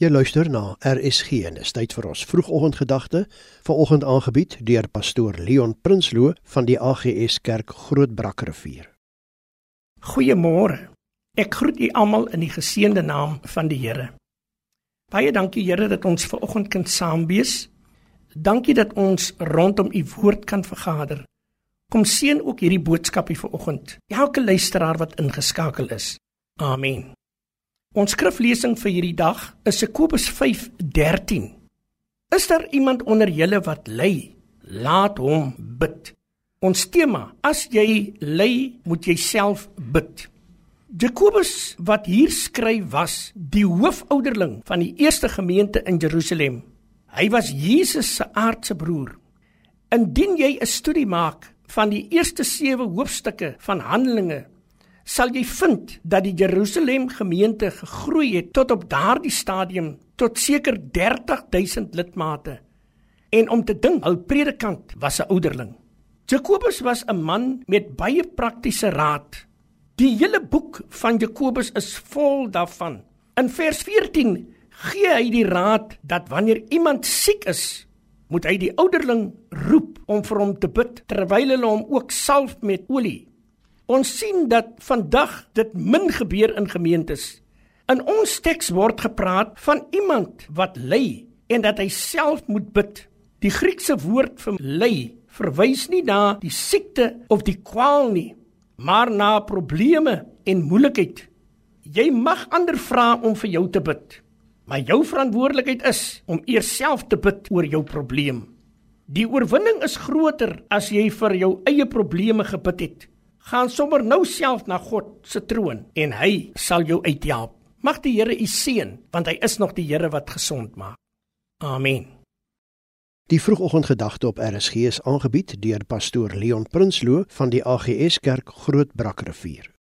Jy luister na RSG en is tyd vir ons vroegoggendgedagte, vanoggend aangebied deur pastoor Leon Prinsloo van die AGS Kerk Grootbrakrivier. Goeiemôre. Ek groet u almal in die geseënde naam van die Here. Baie dankie Here dat ons vanoggend kan saam wees. Dankie dat ons rondom u woord kan vergader. Kom seën ook hierdie boodskap hier vanoggend. Elke luisteraar wat ingeskakel is. Amen. Ons skriflesing vir hierdie dag is Jakobus 5:13. Is daar iemand onder julle wat ly? Laat hom bid. Ons tema: As jy ly, moet jy self bid. Jakobus wat hier skryf was die hoofouderling van die eerste gemeente in Jerusalem. Hy was Jesus se aardse broer. Indien jy 'n studie maak van die eerste 7 hoofstukke van Handelinge, sal jy vind dat die Jerusalem gemeente gegroei het tot op daardie stadium tot seker 30000 lidmate. En om te dink, hul predikant was 'n ouderling. Jakobus was 'n man met baie praktiese raad. Die hele boek van Jakobus is vol daarvan. In vers 14 gee hy die raad dat wanneer iemand siek is, moet hy die ouderling roep om vir hom te bid terwyl hulle hom ook salf met olie. Ons sien dat vandag dit min gebeur in gemeentes. In ons teks word gepraat van iemand wat ly en dat hy self moet bid. Die Griekse woord vir ly verwys nie na die siekte of die kwaal nie, maar na probleme en moeilikheid. Jy mag ander vra om vir jou te bid, maar jou verantwoordelikheid is om eers self te bid oor jou probleem. Die oorwinning is groter as jy vir jou eie probleme gebid het gaan sommer nou self na God se troon en hy sal jou uithelp. Mag die Here u seën want hy is nog die Here wat gesond maak. Amen. Die vroegoggendgedagte op RSG is aangebied deur pastoor Leon Prinsloo van die AGS Kerk Grootbrakrivier.